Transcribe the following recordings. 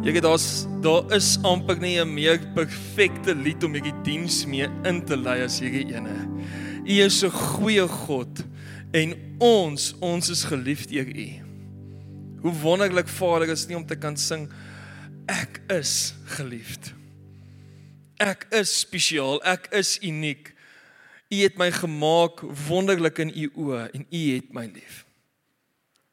Jy weet daar's daar is amper nie 'n meer perfekte lied om hierdie diens mee in te lei as hierdie ene. U is 'n goeie God en ons, ons is geliefd deur U. Hoe wonderlik Vader is nie om te kan sing ek is geliefd. Ek is spesiaal, ek is uniek. U het my gemaak wonderlik in U oë en U het my lief.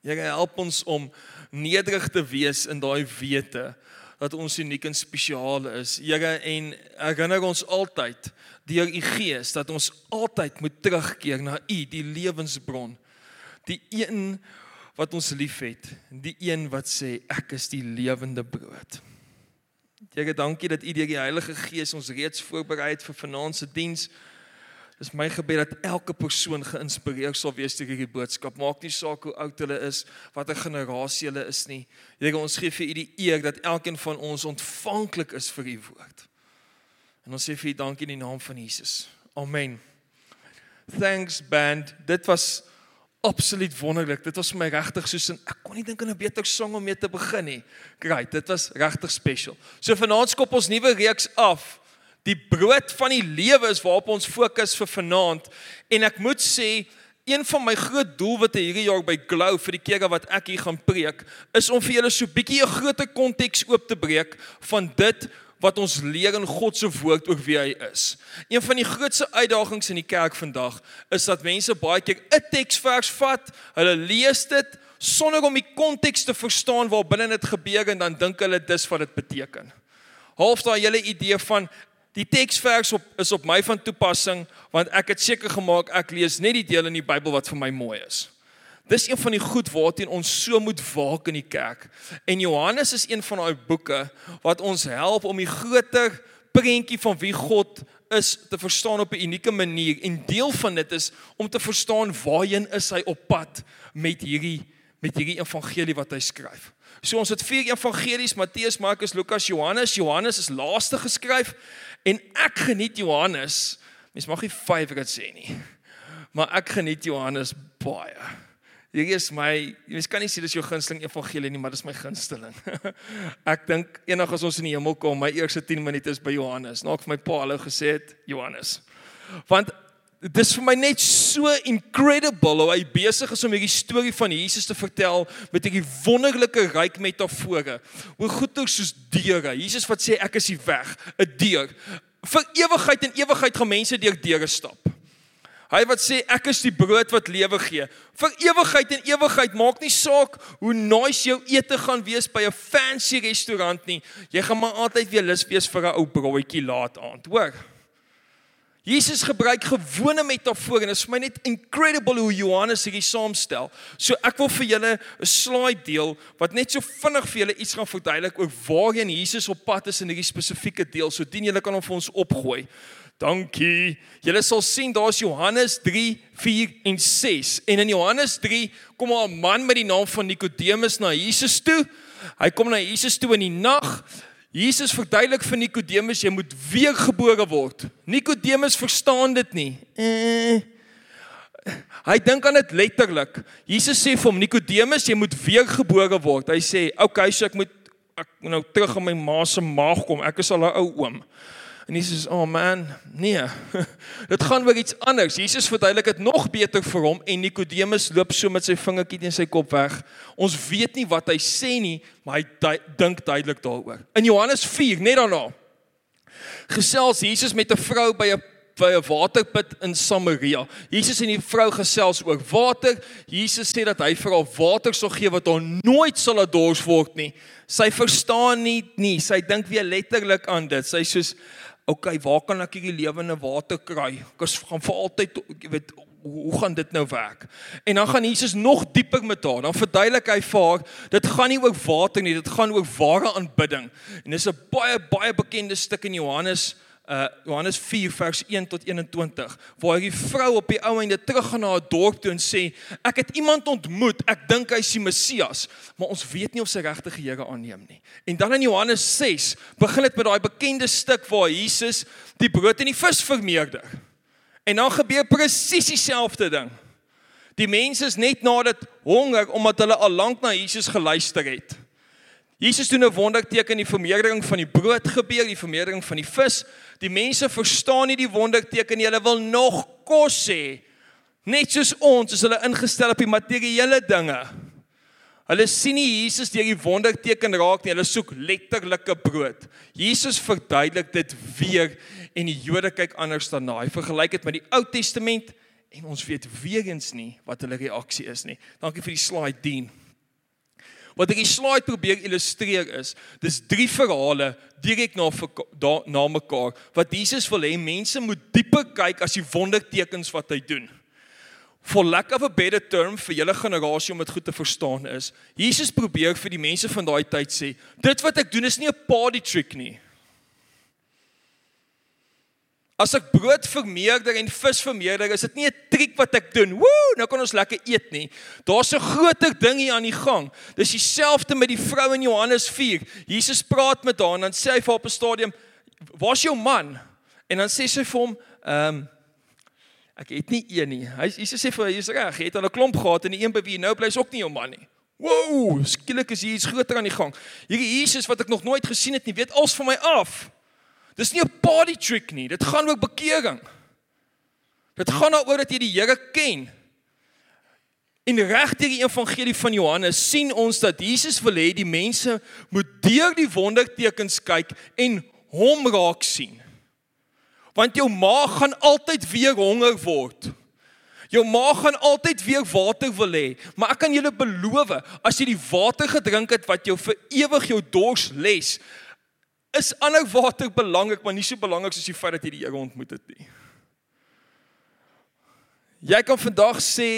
Jy help ons om nederig te wees in daai wete dat ons uniek en spesiaal is. Here en herinner ons altyd deur u Gees dat ons altyd moet terugkeer na u, die lewensbron. Die een wat ons liefhet, die een wat sê ek is die lewende brood. Here, dankie dat u deur die Heilige Gees ons reeds voorberei het vir vanaand se diens. Dis my gebed dat elke persoon geïnspireer sal wees deur hierdie boodskap. Maak nie saak hoe oud hulle is, watter generasie hulle is nie. Here, ons gee vir U die eer dat elkeen van ons ontvanklik is vir U woord. En ons sê vir U dankie in die naam van Jesus. Amen. Thanks band. Dit was absoluut wonderlik. Dit was vir my regtig soos 'n ek kon nie dink aan 'n beter sang om mee te begin nie. Great, dit was regtig special. So vanaand skop ons nuwe reeks af. Die brood van die lewe is waarop ons fokus vir vanaand en ek moet sê een van my groot doelwitte hierdie jaar by Glow vir die kere wat ek hier gaan preek is om vir julle so 'n bietjie 'n groter konteks oop te breek van dit wat ons leer in God se woord oor wie hy is. Een van die grootste uitdagings in die kerk vandag is dat mense baie keer 'n teksvers vat, hulle lees dit sonder om die konteks te verstaan waarbinne dit gebeur en dan dink hulle dis wat dit beteken. Half daai hele idee van Die teksvers op is op my van toepassing want ek het seker gemaak ek lees net die dele in die Bybel wat vir my mooi is. Dis een van die goed waarteen ons so moet waak in die kerk. En Johannes is een van daai boeke wat ons help om die groter prentjie van wie God is te verstaan op 'n unieke manier en deel van dit is om te verstaan waarheen is hy op pad met hierdie met hierdie evangelie wat hy skryf. So ons het vier evangelies Matteus, Markus, Lukas, Johannes. Johannes is laaste geskryf En ek geniet Johannes. Mens mag nie favorite sê nie. Maar ek geniet Johannes baie. Hierdie is my, mens kan nie sê dis jou gunsteling evangelie nie, maar dis my gunsteling. ek dink eendag as ons in die hemel kom, my eerste 10 minute is by Johannes. Nou ek vir my pa hallo gesê het, Johannes. Want dis vir my net so incredible hoe hy besig is om hierdie storie van Jesus te vertel met hierdie wonderlike ryk metafore. Hoe goeie soos deure. Jesus wat sê ek is die weg, 'n deur. Vir ewigheid en ewigheid gaan mense deur deure stap. Hy wat sê ek is die brood wat lewe gee. Vir ewigheid en ewigheid maak nie saak hoe nice jou ete gaan wees by 'n fancy restaurant nie. Jy gaan maar altyd weer lus wees vir 'n ou broodjie laat aand, hoor. Jesus gebruik gewone metafore en dit is vir my net incredible hoe Johannes hierdie saamstel. So ek wil vir julle 'n slide deel wat net so vinnig vir julle iets gaan verduidelik oor waarheen Jesus op pad is in hierdie spesifieke deel. So dien julle kan hom vir ons opgooi. Dankie. Julle sal sien daar's Johannes 3, 4 en 6. En in Johannes 3 kom 'n man met die naam van Nikodemus na Jesus toe. Hy kom na Jesus toe in die nag Jesus verduidelik vir Nikodemus jy moet weergebore word. Nikodemus verstaan dit nie. Eh. Hy dink aan dit letterlik. Jesus sê vir hom Nikodemus jy moet weergebore word. Hy sê, "Oké, okay, so ek moet ek nou terug in my ma se maag kom. Ek is al 'n ou oom." En Jesus sê, "Oh man, nee. Dit gaan oor iets anders." Jesus verduidelik dit nog beter vir hom en Nikodemus loop so met sy vingertjie teen sy kop weg. Ons weet nie wat hy sê nie, maar hy dink duidelik daaroor. In Johannes 4, net daarna, gesels Jesus met 'n vrou by 'n by 'n waterput in Samaria. Jesus en die vrou gesels oor water. Jesus sê dat hy vir haar water sal gee wat haar nooit sal dors word nie. Sy verstaan nie nie. Sy dink weer letterlik aan dit. Sy soos okay, waar kan ek hierdie lewende water kry? Ek is gaan vir altyd, weet, hoe gaan dit nou werk? En dan gaan Jesus nog dieper met haar. Dan verduidelik hy vir haar, dit gaan nie oor water nie, dit gaan oor ware aanbidding. En dis 'n baie baie bekende stuk in Johannes uh Johannes 4 vers 1 tot 21 waar hierdie vrou op die ou einde teruggaan na haar dorp toe en sê ek het iemand ontmoet ek dink hy's die Messias. Maar ons weet nie of sy regtig die Here aanneem nie. En dan in Johannes 6 begin dit met daai bekende stuk waar Jesus die brood en die vis vermeerder. En dan gebeur presies dieselfde ding. Die mense is net nadat honger omdat hulle al lank na Jesus geluister het Jesus doen 'n wonderteken, die vermeerdering van die brood gebeur, die vermeerdering van die vis. Die mense verstaan nie die wonderteken nie. Hulle wil nog kos hê. Net soos ons, is hulle ingestel op die materiële dinge. Hulle sien nie Jesus deur die wonderteken raak nie. Hulle soek letterlike brood. Jesus verduidelik dit weer en die Jode kyk anders daarna. Hy vergelyk dit met die Ou Testament en ons weet weer eens nie wat hulle reaksie is nie. Dankie vir die slide 10. Wat ek die slide probeer illustreer is, dis drie verhale direk na na mekaar wat Jesus wil hê mense moet dieper kyk as die wondertekens wat hy doen. For lack of a better term vir julle generasie om dit goed te verstaan is, Jesus probeer vir die mense van daai tyd sê, dit wat ek doen is nie 'n party trick nie. As ek brood vermeerder en vis vermeerder, is dit nie 'n triek wat ek doen. Woe, nou kan ons lekker eet nie. Daar's 'n groter ding hier aan die gang. Dis dieselfde met die vrou in Johannes 4. Jesus praat met haar en dan sê hy vir haar op 'n stadium, "Waar's jou man?" En dan sê sy vir hom, "Ehm um, ek het nie een nie." Hy Jesus sê vir haar, "Jy's reg, jy het al 'n klomp gehad en die een by wie jy nou bly is ook nie jou man nie." Woe, skielik is hier iets groter aan die gang. Hierdie Jesus wat ek nog nooit gesien het nie, weet alles van my af. Dis nie 'n party trick nie. Dit gaan oor bekering. Dit gaan daaroor dat jy die Here ken. En regtig die evangelie van Johannes sien ons dat Jesus wil hê die mense moet deur die wondertekens kyk en hom raak sien. Want jou maag gaan altyd weer honger word. Jou maag gaan altyd weer water wil hê, maar ek kan julle beloof, as jy die water gedrink het wat jou vir ewig jou dors les, is ander water belangrik, maar nie so belangrik soos die feit dat jy die Here ontmoet het nie. Jy kan vandag sê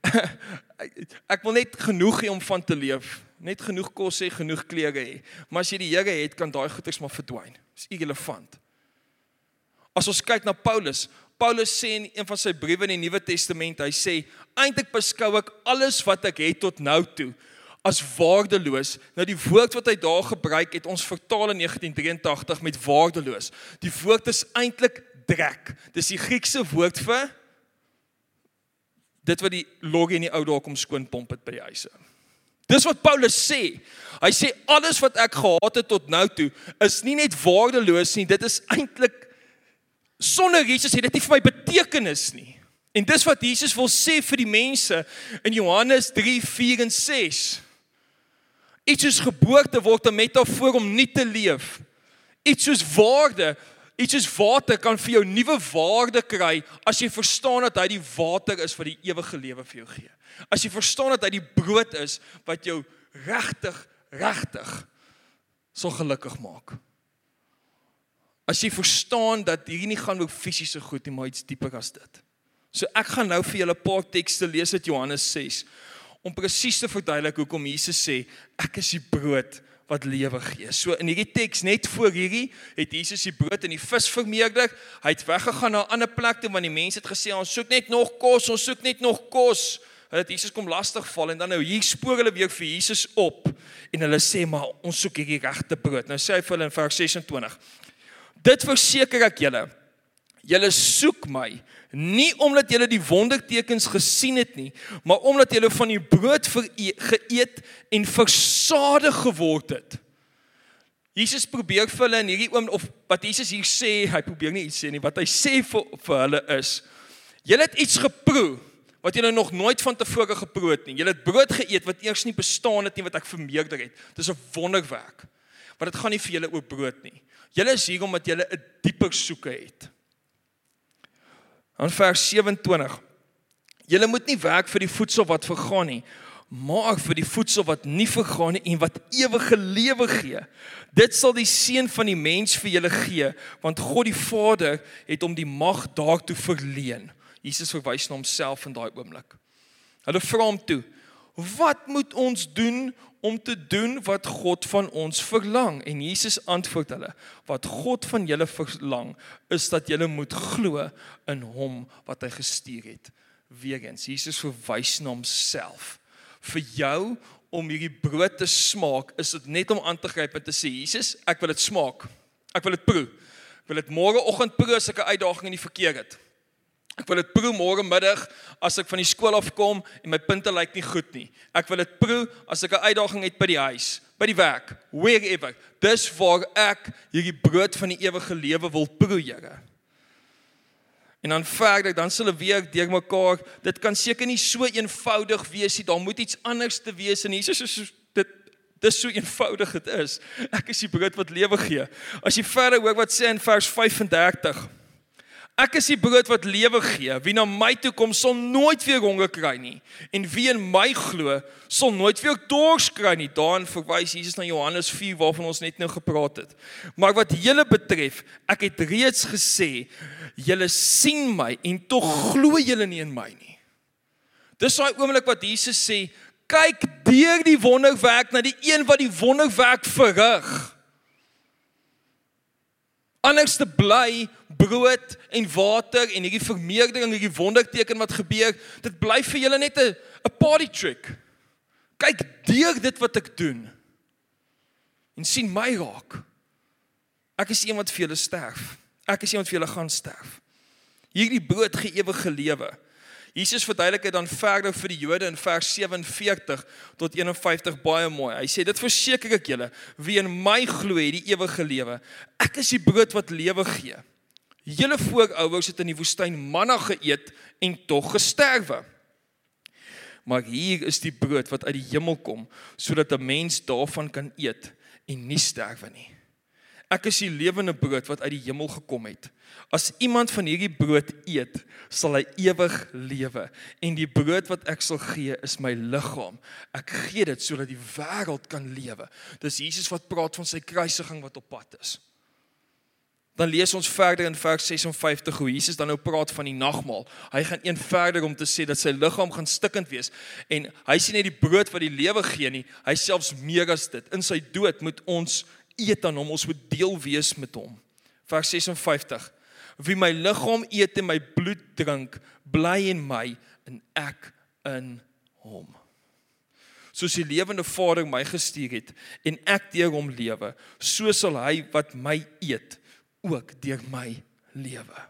ek wil net genoeg hê om van te leef, net genoeg kos hê, genoeg klere hê. Maar as jy die Here het, kan daai goeders maar verdwyn. Dis irrelevant. As ons kyk na Paulus, Paulus sê in een van sy briewe in die Nuwe Testament, hy sê eintlik beskou ek alles wat ek het tot nou toe as waardeloos. Nou die woord wat hy daar gebruik het ons vertaal in 1983 met waardeloos. Die woord is eintlik drek. Dis die Griekse woord vir dit wat die loggie in die ou daar kom skoonpomp het by die huise. Dis wat Paulus sê. Hy sê alles wat ek gehad het tot nou toe is nie net waardeloos nie, dit is eintlik sonder Jesus het dit nie vir my betekenis nie. En dis wat Jesus wil sê vir die mense in Johannes 3:4 en 6. Iets soos geboorte word 'n metafoor om nie te leef. Iets soos waarde, iets soos water kan vir jou nuwe waarde kry as jy verstaan dat hy die water is wat die ewige lewe vir jou gee. As jy verstaan dat hy die brood is wat jou regtig, regtig so gelukkig maak. As jy verstaan dat hierdie nie gaan oor fisiese goed nie, maar iets dieper as dit. So ek gaan nou vir julle 'n paar tekste lees uit Johannes 6 om presies te verduidelik hoekom Jesus sê ek is die brood wat lewe gee. So in hierdie teks net voor hierdie het Jesus die brood en die vis vermeerder. Hy het weggegaan na 'n ander plek toe want die mense het gesê ons soek net nog kos, ons soek net nog kos. Hulle het Jesus kom lastig val en dan nou hier spoor hulle weer vir Jesus op en hulle sê maar ons soek hierdie regte brood. Nou sê hy vir hulle in vers 26. Dit verseker ek julle. Julle soek my nie omdat julle die wondertekens gesien het nie, maar omdat julle van die brood geëet en versadig geword het. Jesus probeer vir hulle in hierdie oom of wat Jesus hier sê, hy probeer nie iets sê nie, wat hy sê vir vir hulle is: Julle het iets geproe wat julle nog nooit van tevore geproe het nie. Julle het brood geëet wat eers nie bestaan het nie wat ek vermeerder het. Dis 'n wonderwerk. Maar dit gaan nie vir julle oor brood nie. Julle is hier omdat julle 'n dieper soeke het. In vers 27. Julle moet nie werk vir die voedsel wat vergaan nie, maar vir die voedsel wat nie vergaan nie en wat ewige lewe gee. Dit sal die seun van die mens vir julle gee, want God die Vader het hom die mag daartoe verleen. Jesus verwys na homself in daai oomblik. Hulle vra hom toe: "Wat moet ons doen om te doen wat God van ons verlang. En Jesus antwoord hulle: Wat God van julle verlang is dat julle moet glo in hom wat hy gestuur het. Weerens Jesus verwys na homself. Vir jou om hierdie brood te smaak, is dit net om aan te gryp en te sê Jesus, ek wil dit smaak. Ek wil dit proe. Ek wil dit môreoggend proe as ek 'n uitdaging in die verkeer het. Ek wil dit proe môre middag as ek van die skool af kom en my punte lyk nie goed nie. Ek wil dit proe as ek 'n uitdaging het by die huis. by die werk, wherever. Dis waar ek hierdie brood van die ewige lewe wil proe, Here. En dan vra ek dan sal 'n week deurmekaar. Dit kan seker nie so eenvoudig wees nie. Daar moet iets anders te wees en Jesus is dit dis so eenvoudig dit is. Ek is die brood wat lewe gee. As jy verder hoor wat sê in vers 35 Ek is die brood wat lewe gee. Wie na my toe kom, sal nooit weer honger kry nie. En wie in my glo, sal nooit weer dors kry nie. Daarin verwys Jesus na Johannes 4 waarvan ons net nou gepraat het. Maar wat julle betref, ek het reeds gesê, julle sien my en tog glo julle nie in my nie. Dis daai oomblik wat Jesus sê, kyk deur die wonderwerk na die een wat die wonderwerk verrig. Anders te bly brood en water en hierdie vermeerdering, hierdie wonderteken wat gebeur, dit bly vir julle net 'n 'n party trick. Kyk deur dit wat ek doen en sien my raak. Ek is iemand vir julle sterf. Ek is iemand vir julle gaan sterf. Hierdie brood gee ewige lewe. Jesus verduidelik dit dan verder vir die Jode in vers 47 tot 51 baie mooi. Hy sê dit verseker ek julle, wie in my glo het die ewige lewe. Ek is die brood wat lewe gee. Julle voorouers het in die woestyn manna geëet en tog gesterwe. Maar hier is die brood wat uit die hemel kom sodat 'n mens daarvan kan eet en nie sterwe nie. Ek is die lewende brood wat uit die hemel gekom het. As iemand van hierdie brood eet, sal hy ewig lewe. En die brood wat ek sal gee, is my liggaam. Ek gee dit sodat die wêreld kan lewe. Dis Jesus wat praat van sy kruisiging wat op pad is. Dan lees ons verder in vers 56 hoe Jesus dan nou praat van die nagmaal. Hy gaan een verder om te sê dat sy liggaam gaan stikkend wees en hy sien net die brood wat die lewe gee nie, hy selfs meer as dit. In sy dood moet ons eet aan hom, ons moet deel wees met hom. Vers 56. Wie my liggaam eet en my bloed drink, bly in my en ek in hom. Soos die lewende Vader my gestuur het en ek deur hom lewe, so sal hy wat my eet ook deur my lewe.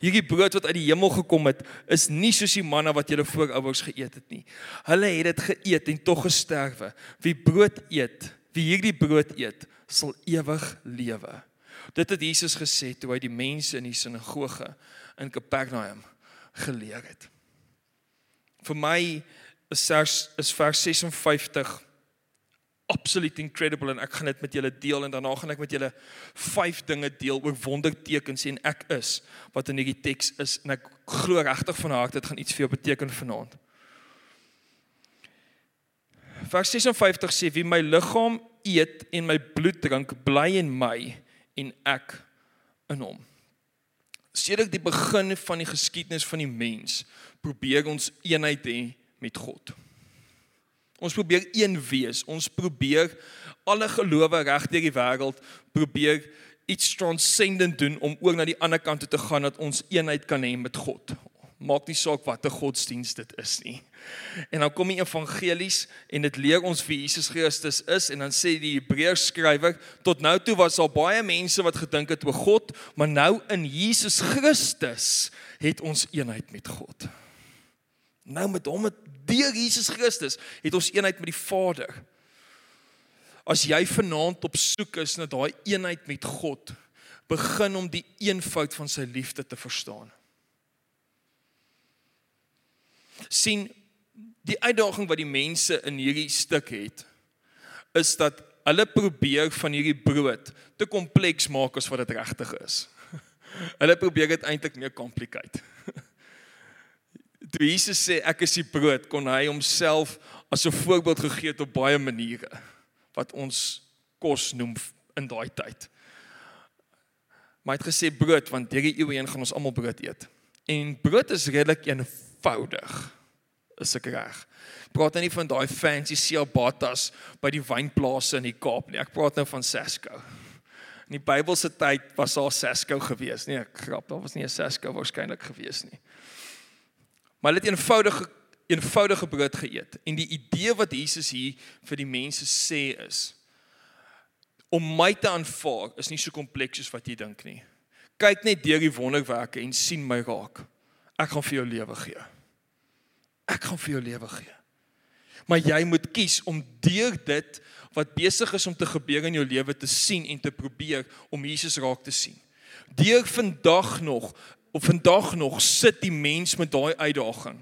Hierdie brood wat uit die hemel gekom het, is nie soos die manna wat julle voorouers geëet het nie. Hulle het dit geëet en tog gesterwe. Wie brood eet, wie hierdie brood eet, sal ewig lewe. Dit het Jesus gesê toe hy die mense in die sinagoge in Kapernaum geleer het. Vir my is vers is vers 56 absoluut incredible en ek gaan dit met julle deel en daarna gaan ek met julle vyf dinge deel oor wondertekens en ek is wat in hierdie teks is en ek glo regtig van harte dit gaan iets vir jou beteken vanaand. Vers 56 sê wie my liggaam eet en my bloed drink, bly in my en ek in hom. Sedert die begin van die geskiedenis van die mens, probeer ons eenheid hê met God. Ons probeer een wees. Ons probeer alle gelowe reg deur die wêreld probeer iets transcendent doen om ook na die ander kant toe te gaan dat ons eenheid kan hê met God maak nie saak watter godsdienst dit is nie. En dan kom die evangelies en dit leer ons wie Jesus Christus is en dan sê die Hebreërs skrywer tot nou toe was daar baie mense wat gedink het oor God, maar nou in Jesus Christus het ons eenheid met God. Nou met hom met deur Jesus Christus het ons eenheid met die Vader. As jy vanaand op soek is na daai eenheid met God, begin om die eenvoud van sy liefde te verstaan sien die uitdaging wat die mense in hierdie stuk het is dat hulle probeer van hierdie brood te kompleks maak as wat dit regtig is. Hulle probeer dit eintlik meer komplikeer. Toe Jesus sê ek is die brood, kon hy homself as 'n voorbeeld gegee het op baie maniere wat ons kos noem in daai tyd. Maar hy het gesê brood want hierdie eeu heen gaan ons almal brood eet. En brood is redelik eenvoudig is ek reg. Praat nou nie van daai fancy ciabattas by die wynplase in die Kaap nie. Ek praat nou van Sesco. In die Bybelse tyd was daar Sesco gewees. Nee, ek grap, daar was nie 'n Sesco waarskynlik gewees nie. Maar hulle het eenvoudige eenvoudige brood geëet. En die idee wat Jesus hier vir die mense sê is om my te aanvaar is nie so kompleks soos wat jy dink nie. Kyk net deur die wonderwerke en sien my raak. Ek gaan vir jou lewe gee. Ek gaan vir jou lewe gee. Maar jy moet kies om deur dit wat besig is om te gebeur in jou lewe te sien en te probeer om Jesus raak te sien. Deur vandag nog of vandag nog sit die mens met daai uitdaging.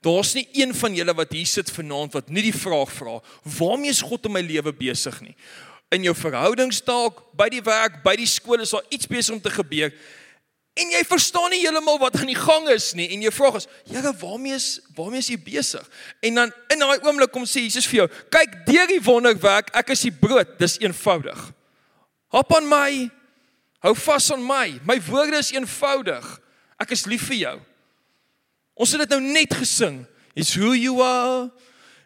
Daar's nie een van julle wat hier sit vanaand wat nie die vraag vra waarmee is God in my lewe besig nie. In jou verhoudings dalk, by die werk, by die skool is daar iets besig om te gebeur en jy verstaan nie heeltemal wat aan die gang is nie en jy vra is Here waarmee is waarmee is jy besig? En dan in daai oomblik kom sê Jesus vir jou kyk deur die wonderwerk ek is die brood. Dis eenvoudig. Hop aan my. Hou vas aan my. My woorde is eenvoudig. Ek is lief vir jou. Ons het dit nou net gesing. It's who you are.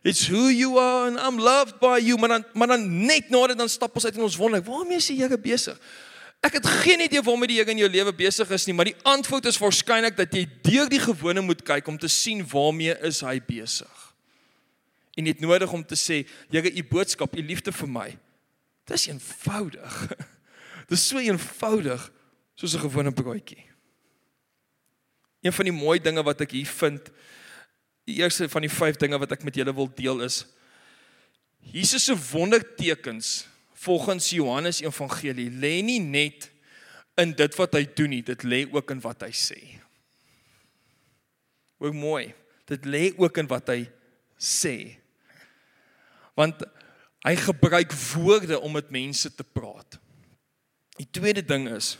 It's who you are and i'm loved by you. Maar dan maar dan net nadat dan stap ons uit in ons wonder waarmee is die Here besig Ek het geen idee waarmee die Here in jou lewe besig is nie, maar die antwoord is waarskynlik dat jy deur die gewone moet kyk om te sien waarmee is hy besig. En net nodig om te sê, Here, u boodskap, u liefde vir my. Dis eenvoudig. Dis so eenvoudig soos 'n gewone broodjie. Een van die mooi dinge wat ek hier vind, die eerste van die 5 dinge wat ek met julle wil deel is Jesus se wondertekens volgens Johannes Evangelie lê nie net in dit wat hy doen nie, dit lê ook in wat hy sê. Hoe mooi. Dit lê ook in wat hy sê. Want hy gebruik woorde om met mense te praat. Die tweede ding is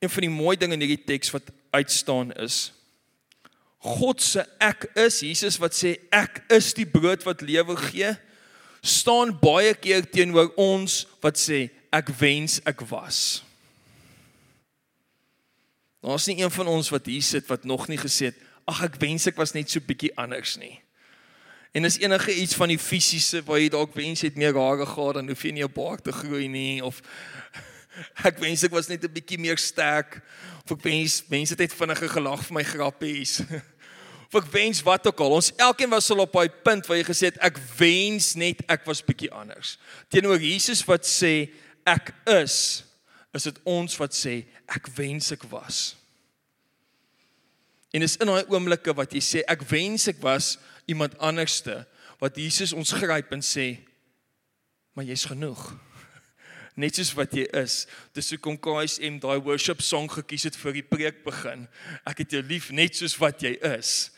een van die mooi dinge in hierdie teks wat uitstaan is God se ek is Jesus wat sê ek is die brood wat lewe gee staan baie keer teenoor ons wat sê ek wens ek was. Daar's nie een van ons wat hier sit wat nog nie gesê het ag ek wens ek was net so bietjie anders nie. En is enige iets van die fisiese waar jy dalk wens het meer hare gehad dan hoef jy nie jou baard te groei nie of ek wens ek was net 'n bietjie meer sterk of ek wens mense het vinniger gelag vir my grappies. of ek wens wat ook al. Ons elkeen was al op daai punt waar jy gesê het ek wens net ek was bietjie anders. Teenoor Jesus wat sê ek is, is dit ons wat sê ek wens ek was. En is in daai oomblikke wat jy sê ek wens ek was iemand anderste wat Jesus ons gryp en sê maar jy's genoeg. Net soos wat jy is. Dis hoekom KSM daai worship song gekies het vir die preek begin. Ek het jou lief net soos wat jy is.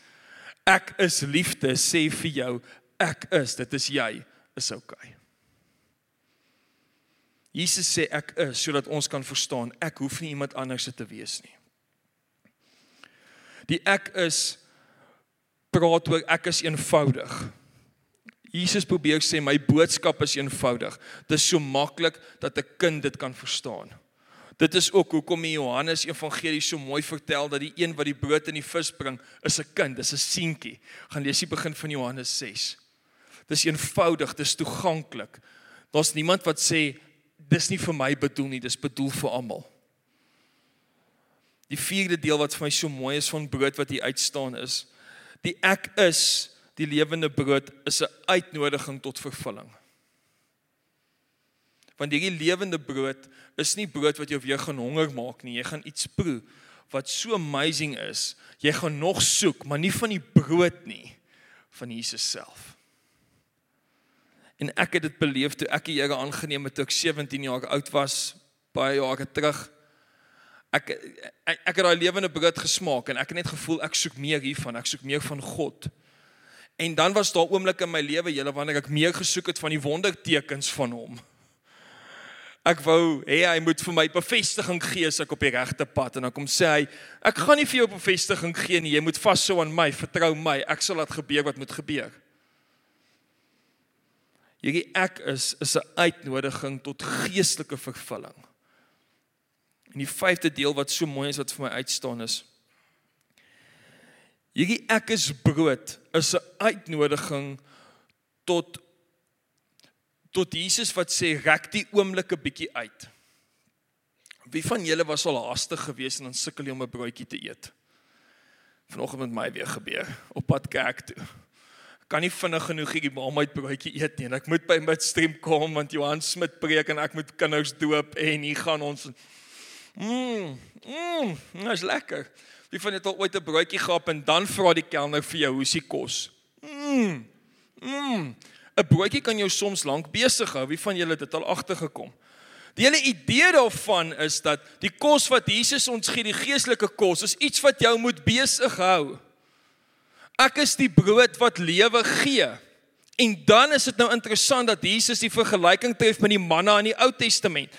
Ek is liefde sê vir jou, ek is, dit is jy, is okay. Jesus sê ek is sodat ons kan verstaan ek hoef nie iemand anders te wees nie. Die ek is praat oor ek is eenvoudig. Jesus probeer sê my boodskap is eenvoudig. Dit is so maklik dat 'n kind dit kan verstaan. Dit is ook hoekom die Johannes Evangelie so mooi vertel dat die een wat die brood en die vis bring, is 'n kind, dis 'n seentjie. Gaan lees die begin van Johannes 6. Dis eenvoudig, dis toeganklik. Daar's niemand wat sê dis nie vir my bedoel nie, dis bedoel vir almal. Die vierde deel wat vir my so mooi is van brood wat hier uitstaan is, die ek is die lewende brood is 'n uitnodiging tot vervulling. Want hierdie lewende brood is nie brood wat jou weer gaan honger maak nie. Jy gaan iets proe wat so amazing is. Jy gaan nog soek, maar nie van die brood nie, van Jesus self. En ek het dit beleef toe ek die Here aangeneem het toe ek 17 jaar oud was, baie jare terug. Ek ek, ek het daai lewende brood gesmaak en ek het net gevoel ek soek meer hiervan, ek soek meer van God. En dan was daar oomblikke in my lewe, julle wanneer ek meer gesoek het van die wondertekens van hom. Ek wou hê hy moet vir my bevestiging gee as ek op die regte pad. En dan kom sê hy ek gaan nie vir jou bevestiging gee nie. Jy moet vashou aan my. Vertrou my. Ek sal laat gebeur wat moet gebeur. Hierdie ek is is 'n uitnodiging tot geestelike vervulling. En die vyfde deel wat so mooi is wat vir my uitstaan is Hierdie ek is brood is 'n uitnodiging tot tot Jesus wat sê rek die oomblik 'n bietjie uit. Wie van julle was al haastig geweest en dan sukkel jy om 'n broodjie te eet? Vanoggend met my weer gebeur op pad kerk toe. Kan nie vinnig genoeg hierdie maaltyd broodjie eet nie en ek moet by midstream kom want Johan Smit preek en ek moet kinders doop en hier gaan ons Mmm, mmm, dit is lekker. Wie van julle het al ooit 'n broodjie gehad en dan vra die kelner vir jou hoe is die kos? Mm. Mm. 'n Broodjie kan jou soms lank besig hou. Wie van julle het dit al agtergekom? Die hele idee daarvan is dat die kos wat Jesus ons gee, die geestelike kos, is iets wat jou moet besig hou. Ek is die brood wat lewe gee. En dan is dit nou interessant dat Jesus die vergelyking tref met die manna in die Ou Testament.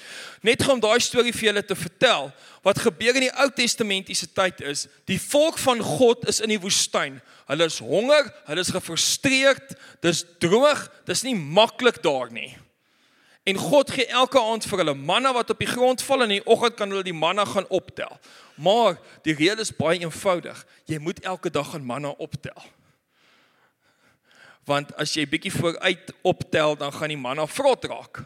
Net om daai storie vir julle te vertel, wat gebeur in die Ou Testamentiese tyd is, die volk van God is in die woestyn. Hulle is honger, hulle is gefrustreerd, dis droog, dis nie maklik daar nie. En God gee elke aand vir hulle manna wat op die grond val en in die oggend kan hulle die manna gaan optel. Maar die rede is baie eenvoudig. Jy moet elke dag aan manna optel want as jy bietjie vooruit optel dan gaan die manna vrot raak.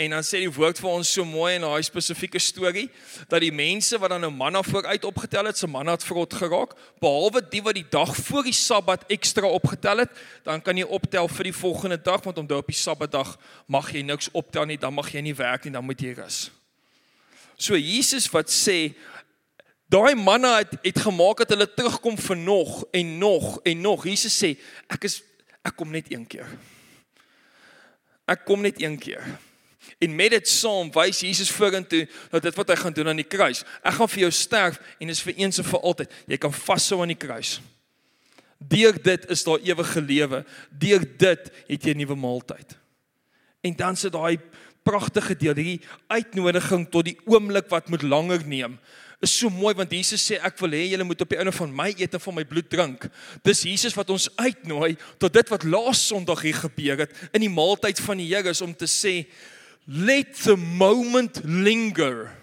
En dan sê die woord vir ons so mooi in daai spesifieke storie dat die mense wat dan nou manna vooruit opgetel het, se manna het vrot geraak, behalwe die wat die dag voor die Sabbat ekstra opgetel het, dan kan jy optel vir die volgende dag want omdat op die Sabbatdag mag jy niks optel nie, dan mag jy nie werk nie, dan moet jy rus. So Jesus wat sê daai manna het, het gemaak dat hulle terugkom vir nog en nog en nog. Jesus sê ek is ek kom net een keer. Ek kom net een keer. En met dit saam wys Jesus vorentoe dat dit wat hy gaan doen aan die kruis. Ek gaan vir jou sterf en is vir eens en vir altyd. Jy kan vashou aan die kruis. Deur dit is daar ewige lewe. Deur dit het jy 'n nuwe maaltyd. En dan sit daai pragtige deel, hierdie uitnodiging tot die oomblik wat moet langer neem is so mooi want Jesus sê ek wil hê julle moet op die einde van my eet en van my bloed drink. Dis Jesus wat ons uitnooi tot dit wat laas Sondag hier gebeur het in die maaltyd van die Here is om te sê let the moment linger.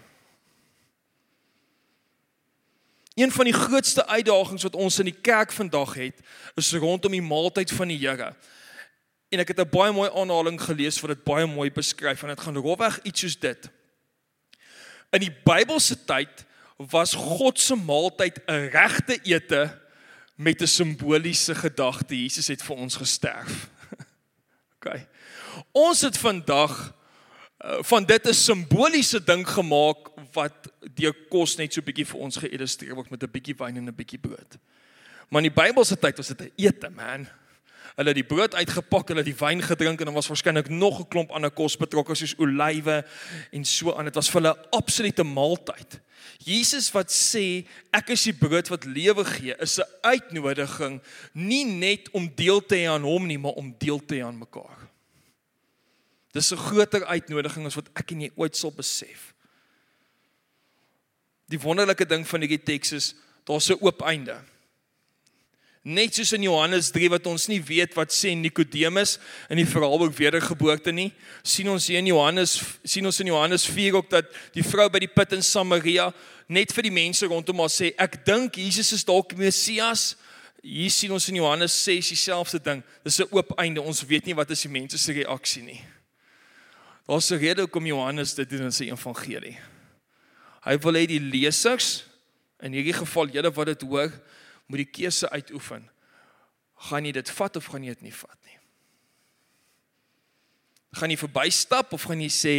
Een van die grootste uitdagings wat ons in die kerk vandag het, is rondom die maaltyd van die Here. En ek het 'n baie mooi aanhaling gelees wat dit baie mooi beskryf en dit gaan rofweg iets soos dit. In die Bybelse tyd was God se maaltyd 'n regte ete met 'n simboliese gedagte. Jesus het vir ons gesterf. OK. Ons het vandag van dit 'n simboliese ding gemaak wat deur kos net so bietjie vir ons geïllustreer word met 'n bietjie wyn en 'n bietjie brood. Maar in die Bybelse tyd was dit 'n ete, man. Hulle het die brood uitgepak, hulle het die wyn gedrink en dan was waarskynlik nog 'n klomp ander kos betrokke soos olywe en so aan. Dit was vir hulle 'n absolute maaltyd. Jesus wat sê ek is die brood wat lewe gee, is 'n uitnodiging nie net om deel te hê aan hom nie, maar om deel te hê aan mekaar. Dis 'n groter uitnodiging as wat ek en jy ooit sal besef. Die wonderlike ding van hierdie teks is daar's 'n oop einde. Net soos in Johannes 3 wat ons nie weet wat sê Nikodemus in die verhaalboek wedergeboorte nie, sien ons hier in Johannes sien ons in Johannes 4 ook dat die vrou by die put in Samaria net vir die mense rondom haar sê ek dink Jesus is dalk Messias. Hier sien ons in Johannes 6 dieselfde ding. Dis 'n oop einde. Ons weet nie wat is die mense se reaksie nie. Daar's 'n rede hoekom Johannes dit doen in sy evangelie. Hy wil hê die lesers in hierdie geval julle wat dit hoor moet die keuse uitoefen. Gaan jy dit vat of gaan jy dit nie vat nie? Gaan jy verbystap of gaan jy sê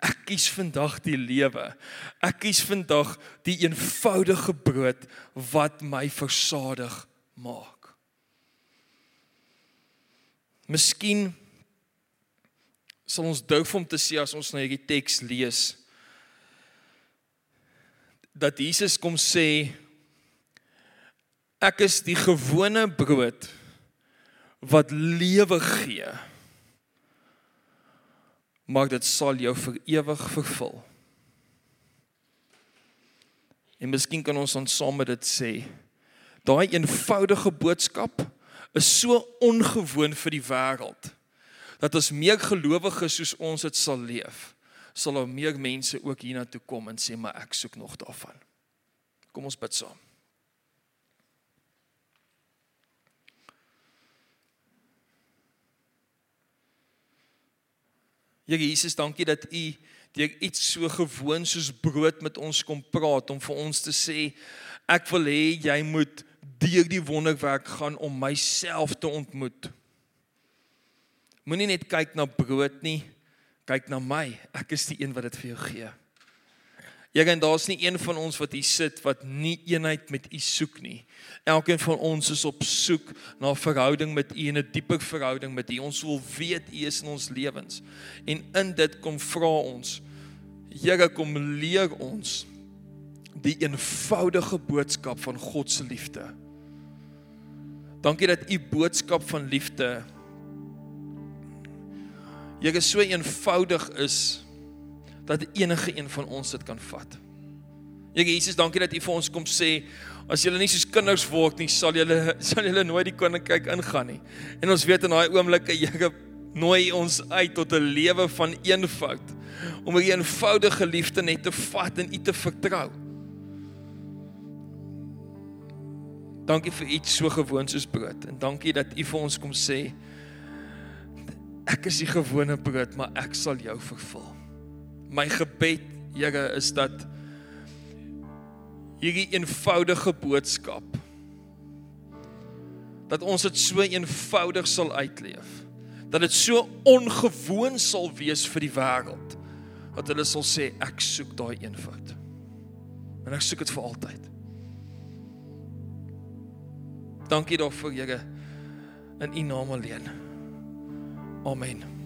ek kies vandag die lewe. Ek kies vandag die eenvoudige brood wat my versadig maak. Miskien sal ons durf om te sê as ons na hierdie teks lees dat Jesus kom sê Ek is die gewone brood wat lewe gee. Maar dit sal jou vir ewig vervul. En miskien kan ons ons saam met dit sê. Daai eenvoudige boodskap is so ongewoon vir die wêreld dat as meer gelowiges soos ons dit sal leef, sal daar meer mense ook hiernatoe kom en sê maar ek soek nog daarvan. Kom ons bid saam. Here Jesus, dankie dat U deur iets so gewoon soos brood met ons kom praat om vir ons te sê ek wil hê jy moet deur die wonderwerk gaan om myself te ontmoet. Moenie net kyk na brood nie, kyk na my. Ek is die een wat dit vir jou gee. Here, en daar's nie een van ons wat hier sit wat nie eenheid met U soek nie. Elkeen van ons is op soek na 'n verhouding met U en 'n dieper verhouding met U. Ons wil weet U is in ons lewens. En in dit kom vra ons, Here, kom leer ons die eenvoudige boodskap van God se liefde. Dankie dat U boodskap van liefde Here so eenvoudig is dat enige een van ons dit kan vat. Here Jesus, dankie dat U vir ons kom sê as julle nie soos kinders word nie, sal julle sal julle nooit die koninkryk ingaan nie. En ons weet in daai oomblikke Here nooi ons uit tot 'n lewe van eenvoud om 'n eenvoudige liefde net te vat en U te vertrou. Dankie vir iets so gewoon soos brood en dankie dat U vir ons kom sê ek is die gewone brood, maar ek sal jou vervul. My gebed, Here, is dat hierdie eenvoudige boodskap dat ons dit so eenvoudig sal uitleef. Dat dit so ongewoon sal wees vir die wêreld dat hulle sal sê ek soek daai eenvoud. En ek soek dit vir altyd. Dankie daarvoor, Here. In U naam alleen. Amen.